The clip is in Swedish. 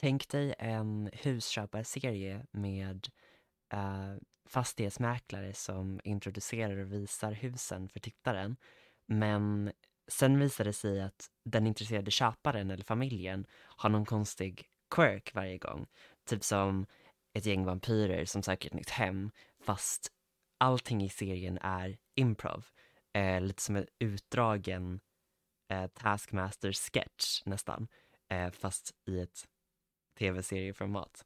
Tänk dig en husköparserie med uh, fastighetsmäklare som introducerar och visar husen för tittaren. Men sen visar det sig att den intresserade köparen eller familjen har någon konstig quirk varje gång. Typ som ett gäng vampyrer som söker ett nytt hem fast allting i serien är improv. Eh, lite som en utdragen eh, Taskmaster sketch nästan. Eh, fast i ett tv-serieformat.